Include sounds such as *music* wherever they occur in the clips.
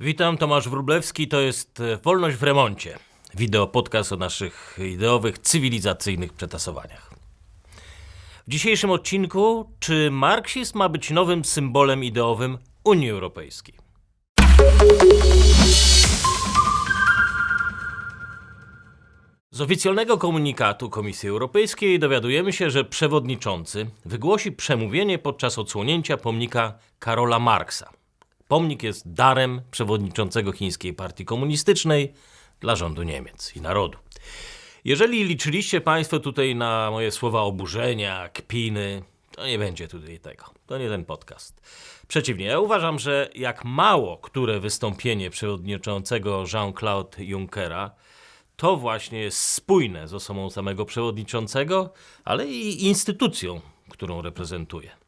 Witam, Tomasz Wróblewski, to jest e, Wolność w remoncie. Wideo podcast o naszych ideowych, cywilizacyjnych przetasowaniach. W dzisiejszym odcinku, czy marksizm ma być nowym symbolem ideowym Unii Europejskiej? Z oficjalnego komunikatu Komisji Europejskiej dowiadujemy się, że przewodniczący wygłosi przemówienie podczas odsłonięcia pomnika Karola Marksa. Pomnik jest darem przewodniczącego Chińskiej Partii Komunistycznej dla rządu Niemiec i narodu. Jeżeli liczyliście Państwo tutaj na moje słowa oburzenia, kpiny, to nie będzie tutaj tego. To nie ten podcast. Przeciwnie, ja uważam, że jak mało które wystąpienie przewodniczącego Jean-Claude Junckera to właśnie jest spójne z osobą samego przewodniczącego, ale i instytucją, którą reprezentuje.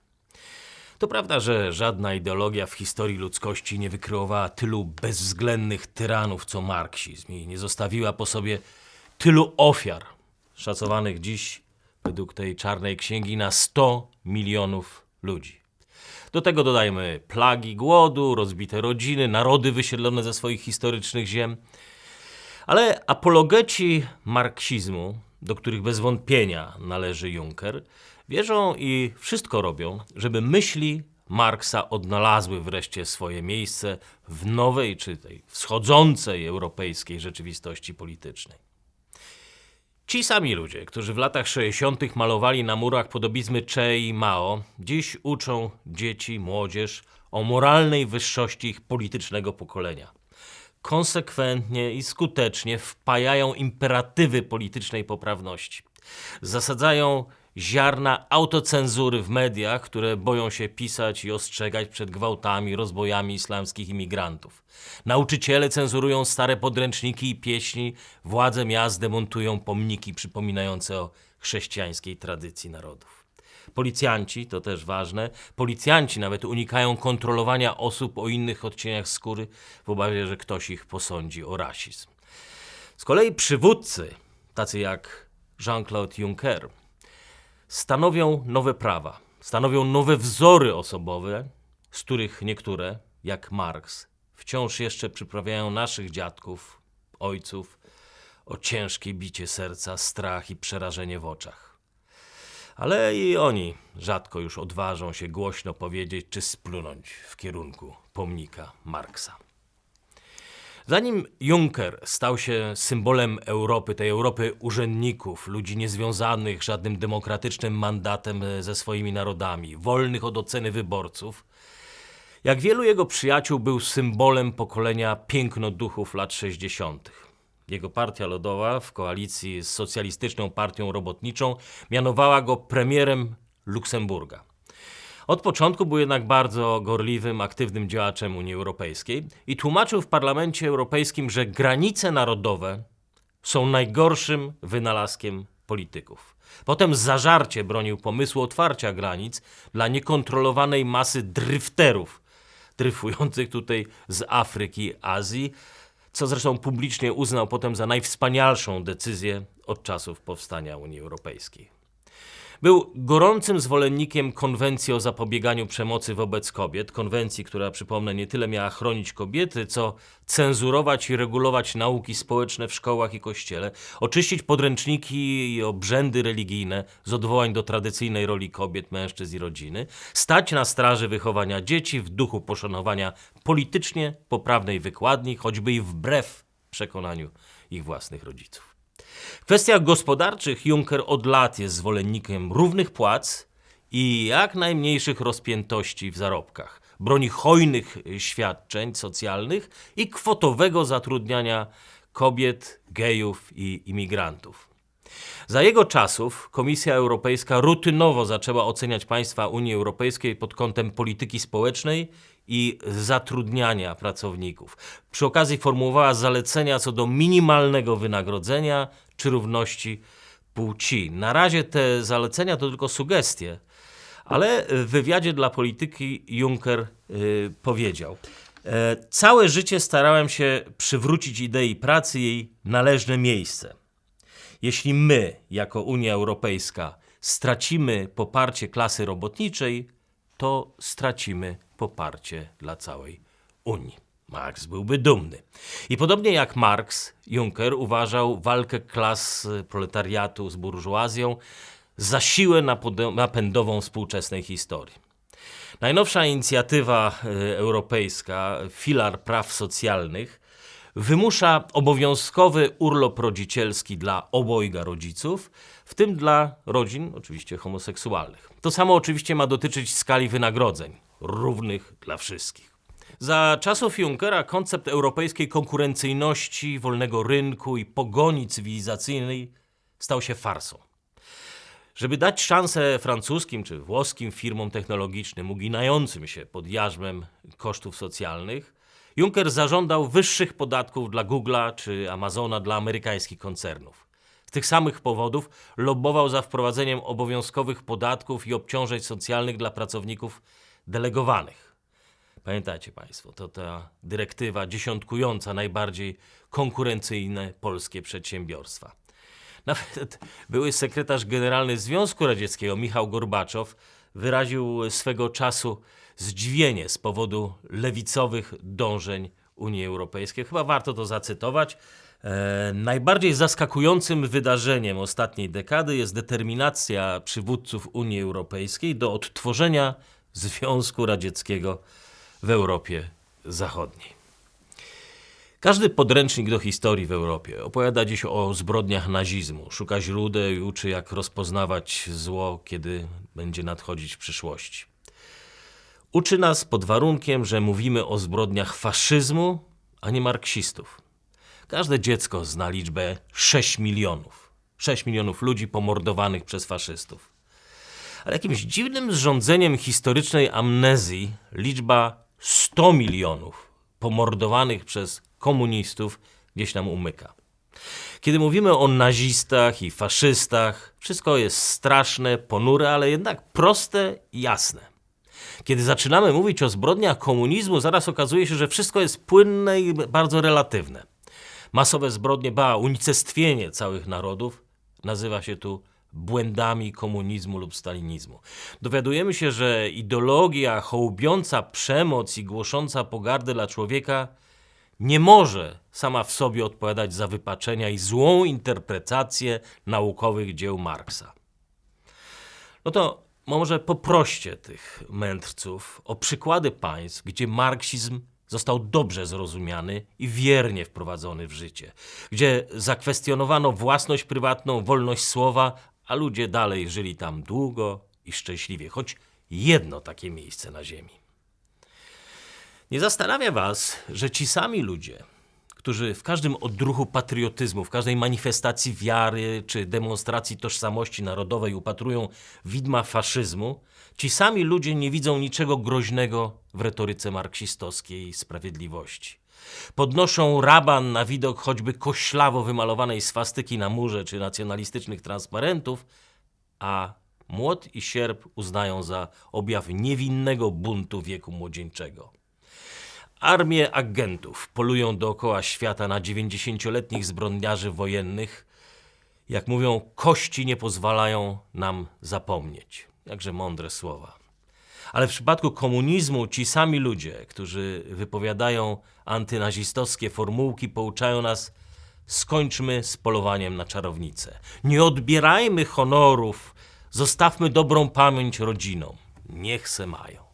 To prawda, że żadna ideologia w historii ludzkości nie wykreowała tylu bezwzględnych tyranów co marksizm i nie zostawiła po sobie tylu ofiar, szacowanych dziś według tej czarnej księgi na 100 milionów ludzi. Do tego dodajmy plagi głodu, rozbite rodziny, narody wysiedlone ze swoich historycznych ziem. Ale apologeci marksizmu, do których bez wątpienia należy Juncker, wierzą i wszystko robią, żeby myśli Marksa odnalazły wreszcie swoje miejsce w nowej czy tej wschodzącej europejskiej rzeczywistości politycznej. Ci sami ludzie, którzy w latach 60. malowali na murach podobizmy Che i Mao, dziś uczą dzieci, młodzież o moralnej wyższości ich politycznego pokolenia konsekwentnie i skutecznie wpajają imperatywy politycznej poprawności. Zasadzają ziarna autocenzury w mediach, które boją się pisać i ostrzegać przed gwałtami, rozbojami islamskich imigrantów. Nauczyciele cenzurują stare podręczniki i pieśni, władze miast demontują pomniki przypominające o chrześcijańskiej tradycji narodów. Policjanci, to też ważne, policjanci nawet unikają kontrolowania osób o innych odcieniach skóry w obawie, że ktoś ich posądzi o rasizm. Z kolei przywódcy, tacy jak Jean-Claude Juncker, stanowią nowe prawa, stanowią nowe wzory osobowe, z których niektóre, jak Marx, wciąż jeszcze przyprawiają naszych dziadków, ojców o ciężkie bicie serca, strach i przerażenie w oczach. Ale i oni rzadko już odważą się głośno powiedzieć czy splunąć w kierunku pomnika Marksa. Zanim Juncker stał się symbolem Europy, tej Europy urzędników, ludzi niezwiązanych żadnym demokratycznym mandatem ze swoimi narodami, wolnych od oceny wyborców, jak wielu jego przyjaciół był symbolem pokolenia pięknoduchów lat 60. Jego partia lodowa w koalicji z socjalistyczną partią robotniczą mianowała go premierem Luksemburga. Od początku był jednak bardzo gorliwym, aktywnym działaczem Unii Europejskiej i tłumaczył w Parlamencie Europejskim, że granice narodowe są najgorszym wynalazkiem polityków. Potem zażarcie bronił pomysłu otwarcia granic dla niekontrolowanej masy dryfterów, dryfujących tutaj z Afryki, Azji, co zresztą publicznie uznał potem za najwspanialszą decyzję od czasów powstania Unii Europejskiej. Był gorącym zwolennikiem konwencji o zapobieganiu przemocy wobec kobiet, konwencji, która, przypomnę, nie tyle miała chronić kobiety, co cenzurować i regulować nauki społeczne w szkołach i kościele, oczyścić podręczniki i obrzędy religijne z odwołań do tradycyjnej roli kobiet, mężczyzn i rodziny, stać na straży wychowania dzieci w duchu poszanowania politycznie poprawnej wykładni, choćby i wbrew przekonaniu ich własnych rodziców. W kwestiach gospodarczych Juncker od lat jest zwolennikiem równych płac i jak najmniejszych rozpiętości w zarobkach. Broni hojnych świadczeń socjalnych i kwotowego zatrudniania kobiet, gejów i imigrantów. Za jego czasów Komisja Europejska rutynowo zaczęła oceniać państwa Unii Europejskiej pod kątem polityki społecznej i zatrudniania pracowników. Przy okazji formułowała zalecenia co do minimalnego wynagrodzenia czy równości płci. Na razie te zalecenia to tylko sugestie, ale w wywiadzie dla polityki Juncker yy, powiedział: e, Całe życie starałem się przywrócić idei pracy jej należne miejsce. Jeśli my, jako Unia Europejska, stracimy poparcie klasy robotniczej, to stracimy poparcie dla całej Unii. Marx byłby dumny. I podobnie jak Marx, Juncker uważał walkę klas proletariatu z burżuazją za siłę napędową współczesnej historii. Najnowsza inicjatywa y, europejska, filar praw socjalnych, wymusza obowiązkowy urlop rodzicielski dla obojga rodziców, w tym dla rodzin oczywiście homoseksualnych. To samo oczywiście ma dotyczyć skali wynagrodzeń, równych dla wszystkich. Za czasów Junckera koncept europejskiej konkurencyjności, wolnego rynku i pogoni cywilizacyjnej stał się farsą. Żeby dać szansę francuskim czy włoskim firmom technologicznym uginającym się pod jarzmem kosztów socjalnych, Juncker zażądał wyższych podatków dla Google'a czy Amazona dla amerykańskich koncernów. Z tych samych powodów lobbował za wprowadzeniem obowiązkowych podatków i obciążeń socjalnych dla pracowników delegowanych. Pamiętajcie Państwo, to ta dyrektywa dziesiątkująca najbardziej konkurencyjne polskie przedsiębiorstwa. Nawet były sekretarz generalny Związku Radzieckiego Michał Gorbaczow wyraził swego czasu zdziwienie z powodu lewicowych dążeń Unii Europejskiej. Chyba warto to zacytować. E, najbardziej zaskakującym wydarzeniem ostatniej dekady jest determinacja przywódców Unii Europejskiej do odtworzenia Związku Radzieckiego w Europie Zachodniej. Każdy podręcznik do historii w Europie opowiada dziś o zbrodniach nazizmu, szuka źródeł i uczy, jak rozpoznawać zło, kiedy będzie nadchodzić w przyszłości. Uczy nas pod warunkiem, że mówimy o zbrodniach faszyzmu, a nie marksistów. Każde dziecko zna liczbę 6 milionów. 6 milionów ludzi pomordowanych przez faszystów. Ale jakimś dziwnym zrządzeniem historycznej amnezji liczba 100 milionów pomordowanych przez komunistów gdzieś nam umyka. Kiedy mówimy o nazistach i faszystach, wszystko jest straszne, ponure, ale jednak proste i jasne. Kiedy zaczynamy mówić o zbrodniach komunizmu, zaraz okazuje się, że wszystko jest płynne i bardzo relatywne. Masowe zbrodnie, ba, unicestwienie całych narodów nazywa się tu błędami komunizmu lub stalinizmu. Dowiadujemy się, że ideologia hołubiąca przemoc i głosząca pogardę dla człowieka nie może sama w sobie odpowiadać za wypaczenia i złą interpretację naukowych dzieł Marksa. No to może poproście tych mędrców o przykłady państw, gdzie marksizm został dobrze zrozumiany i wiernie wprowadzony w życie, gdzie zakwestionowano własność prywatną, wolność słowa, a ludzie dalej żyli tam długo i szczęśliwie, choć jedno takie miejsce na ziemi. Nie zastanawia Was, że ci sami ludzie, którzy w każdym odruchu patriotyzmu, w każdej manifestacji wiary czy demonstracji tożsamości narodowej upatrują widma faszyzmu, ci sami ludzie nie widzą niczego groźnego w retoryce marksistowskiej sprawiedliwości. Podnoszą raban na widok choćby koślawo wymalowanej swastyki na murze czy nacjonalistycznych transparentów, a młot i sierp uznają za objaw niewinnego buntu wieku młodzieńczego. Armie agentów polują dookoła świata na 90-letnich zbrodniarzy wojennych. Jak mówią, kości nie pozwalają nam zapomnieć. Jakże mądre słowa. Ale w przypadku komunizmu ci sami ludzie, którzy wypowiadają antynazistowskie formułki, pouczają nas: skończmy z polowaniem na czarownice. Nie odbierajmy honorów, zostawmy dobrą pamięć rodzinom. Niech se mają.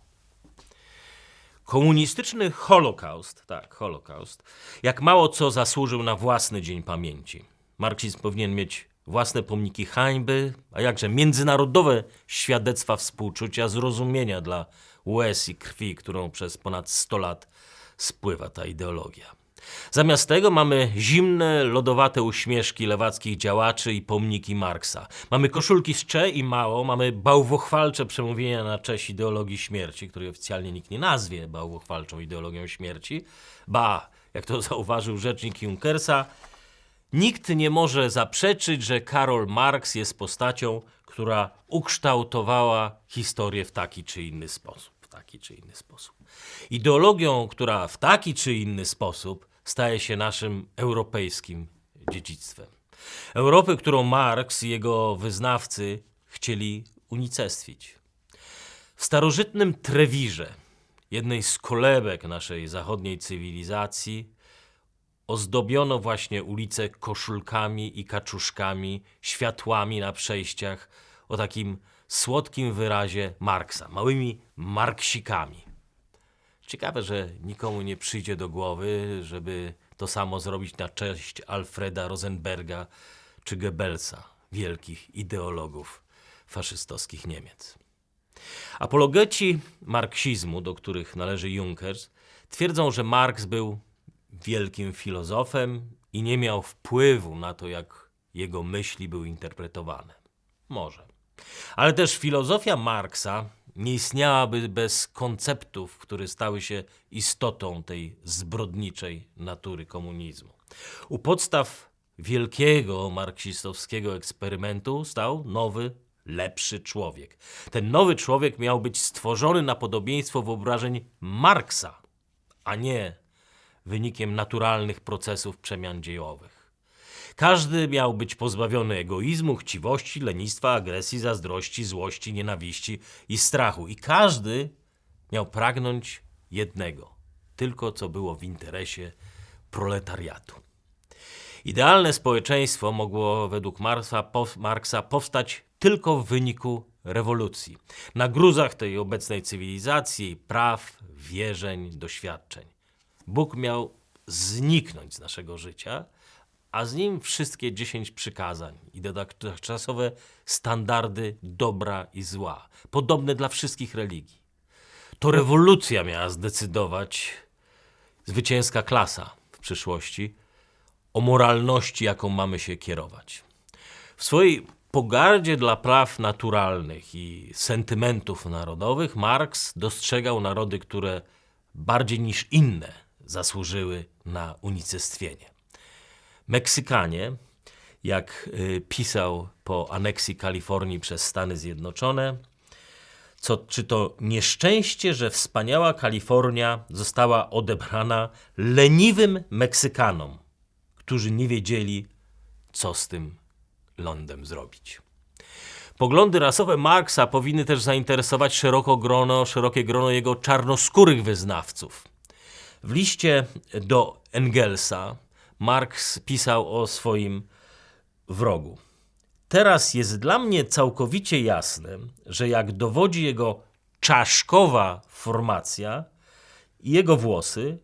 Komunistyczny Holokaust, tak, Holokaust, jak mało co zasłużył na własny dzień pamięci. Marksizm powinien mieć własne pomniki hańby, a jakże międzynarodowe świadectwa współczucia, zrozumienia dla łez i krwi, którą przez ponad 100 lat spływa ta ideologia. Zamiast tego mamy zimne, lodowate uśmieszki lewackich działaczy i pomniki Marksa. Mamy koszulki z Cze i Mało, mamy bałwochwalcze przemówienia na cześć ideologii śmierci, której oficjalnie nikt nie nazwie bałwochwalczą ideologią śmierci. Ba, jak to *laughs* zauważył rzecznik Junkersa, nikt nie może zaprzeczyć, że Karol Marx jest postacią, która ukształtowała historię w taki czy inny sposób. W taki czy inny sposób. Ideologią, która w taki czy inny sposób staje się naszym europejskim dziedzictwem. Europy, którą Marx i jego wyznawcy chcieli unicestwić. W starożytnym Trewirze jednej z kolebek naszej zachodniej cywilizacji, ozdobiono właśnie ulice koszulkami i kaczuszkami, światłami na przejściach o takim słodkim wyrazie Marksa, małymi marksikami. Ciekawe, że nikomu nie przyjdzie do głowy, żeby to samo zrobić na cześć Alfreda Rosenberga czy Goebbelsa, wielkich ideologów faszystowskich Niemiec. Apologeci marksizmu, do których należy Junkers, twierdzą, że Marks był wielkim filozofem i nie miał wpływu na to, jak jego myśli były interpretowane. Może. Ale też filozofia Marksa nie istniałaby bez konceptów, które stały się istotą tej zbrodniczej natury komunizmu. U podstaw wielkiego marksistowskiego eksperymentu stał nowy, lepszy człowiek. Ten nowy człowiek miał być stworzony na podobieństwo wyobrażeń Marksa, a nie wynikiem naturalnych procesów przemian dziejowych. Każdy miał być pozbawiony egoizmu, chciwości, lenistwa, agresji, zazdrości, złości, nienawiści i strachu. I każdy miał pragnąć jednego, tylko co było w interesie proletariatu. Idealne społeczeństwo mogło według Marksa, pow- Marksa powstać tylko w wyniku rewolucji. Na gruzach tej obecnej cywilizacji, praw, wierzeń, doświadczeń. Bóg miał zniknąć z naszego życia, a z nim wszystkie dziesięć przykazań i dotychczasowe standardy dobra i zła, podobne dla wszystkich religii. To rewolucja miała zdecydować, zwycięska klasa w przyszłości, o moralności, jaką mamy się kierować. W swojej pogardzie dla praw naturalnych i sentymentów narodowych Marx dostrzegał narody, które bardziej niż inne zasłużyły na unicestwienie. Meksykanie, jak y, pisał po aneksji Kalifornii przez Stany Zjednoczone, co, czy to nieszczęście, że wspaniała Kalifornia została odebrana leniwym Meksykanom, którzy nie wiedzieli, co z tym lądem zrobić. Poglądy rasowe Marksa powinny też zainteresować szeroko grono, szerokie grono jego czarnoskórych wyznawców. W liście do Engelsa Marx pisał o swoim wrogu. Teraz jest dla mnie całkowicie jasne, że jak dowodzi jego czaszkowa formacja i jego włosy,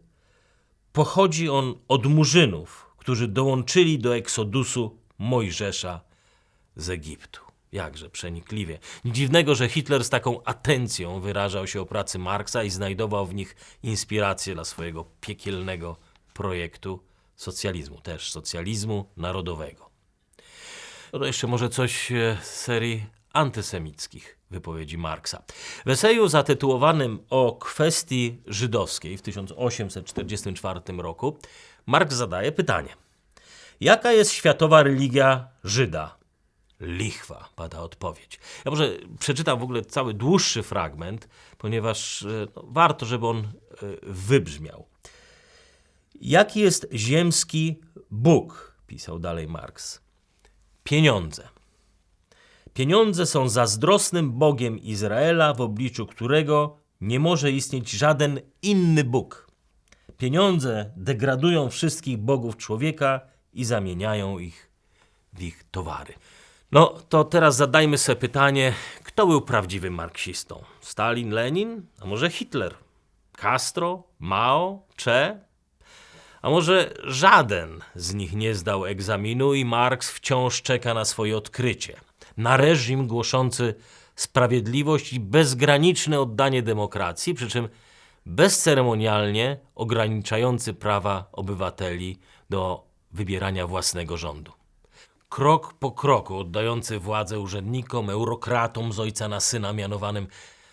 pochodzi on od murzynów, którzy dołączyli do eksodusu Mojżesza z Egiptu. Jakże przenikliwie. Nic dziwnego, że Hitler z taką atencją wyrażał się o pracy Marksa i znajdował w nich inspirację dla swojego piekielnego projektu socjalizmu, też socjalizmu narodowego. No jeszcze może coś e, z serii antysemickich wypowiedzi Marksa. W eseju zatytułowanym o kwestii żydowskiej w 1844 roku Marks zadaje pytanie. Jaka jest światowa religia Żyda? Lichwa, pada odpowiedź. Ja może przeczytam w ogóle cały dłuższy fragment, ponieważ e, no, warto, żeby on e, wybrzmiał. Jaki jest ziemski Bóg? pisał dalej Marx. Pieniądze. Pieniądze są zazdrosnym Bogiem Izraela, w obliczu którego nie może istnieć żaden inny Bóg. Pieniądze degradują wszystkich bogów człowieka i zamieniają ich w ich towary. No to teraz zadajmy sobie pytanie, kto był prawdziwym marksistą? Stalin, Lenin? A może Hitler? Castro? Mao? Che? A może żaden z nich nie zdał egzaminu i Marks wciąż czeka na swoje odkrycie. Na reżim głoszący sprawiedliwość i bezgraniczne oddanie demokracji, przy czym bezceremonialnie ograniczający prawa obywateli do wybierania własnego rządu. Krok po kroku oddający władzę urzędnikom, eurokratom z ojca na syna mianowanym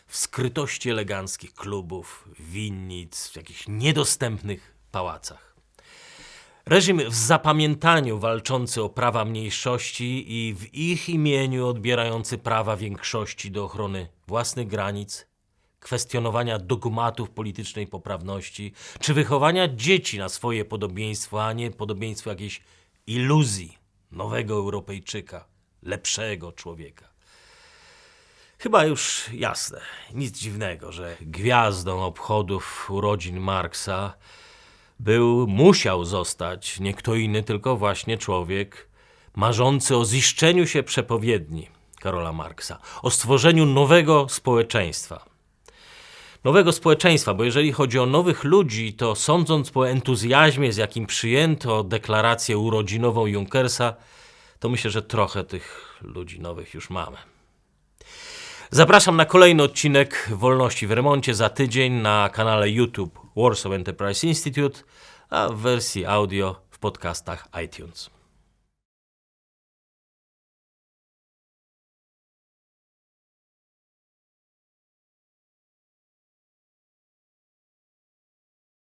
w skrytości eleganckich klubów, winnic, w jakichś niedostępnych pałacach. Reżim w zapamiętaniu walczący o prawa mniejszości i w ich imieniu odbierający prawa większości do ochrony własnych granic, kwestionowania dogmatów politycznej poprawności, czy wychowania dzieci na swoje podobieństwo, a nie podobieństwo jakiejś iluzji nowego Europejczyka, lepszego człowieka. Chyba już jasne, nic dziwnego, że gwiazdą obchodów urodzin Marksa był, musiał zostać nie kto inny, tylko właśnie człowiek marzący o ziszczeniu się przepowiedni Karola Marksa, o stworzeniu nowego społeczeństwa. Nowego społeczeństwa, bo jeżeli chodzi o nowych ludzi, to sądząc po entuzjazmie, z jakim przyjęto deklarację urodzinową Junkersa, to myślę, że trochę tych ludzi nowych już mamy. Zapraszam na kolejny odcinek Wolności w Remoncie za tydzień na kanale YouTube Warsaw Enterprise Institute, a w wersji audio w podcastach iTunes.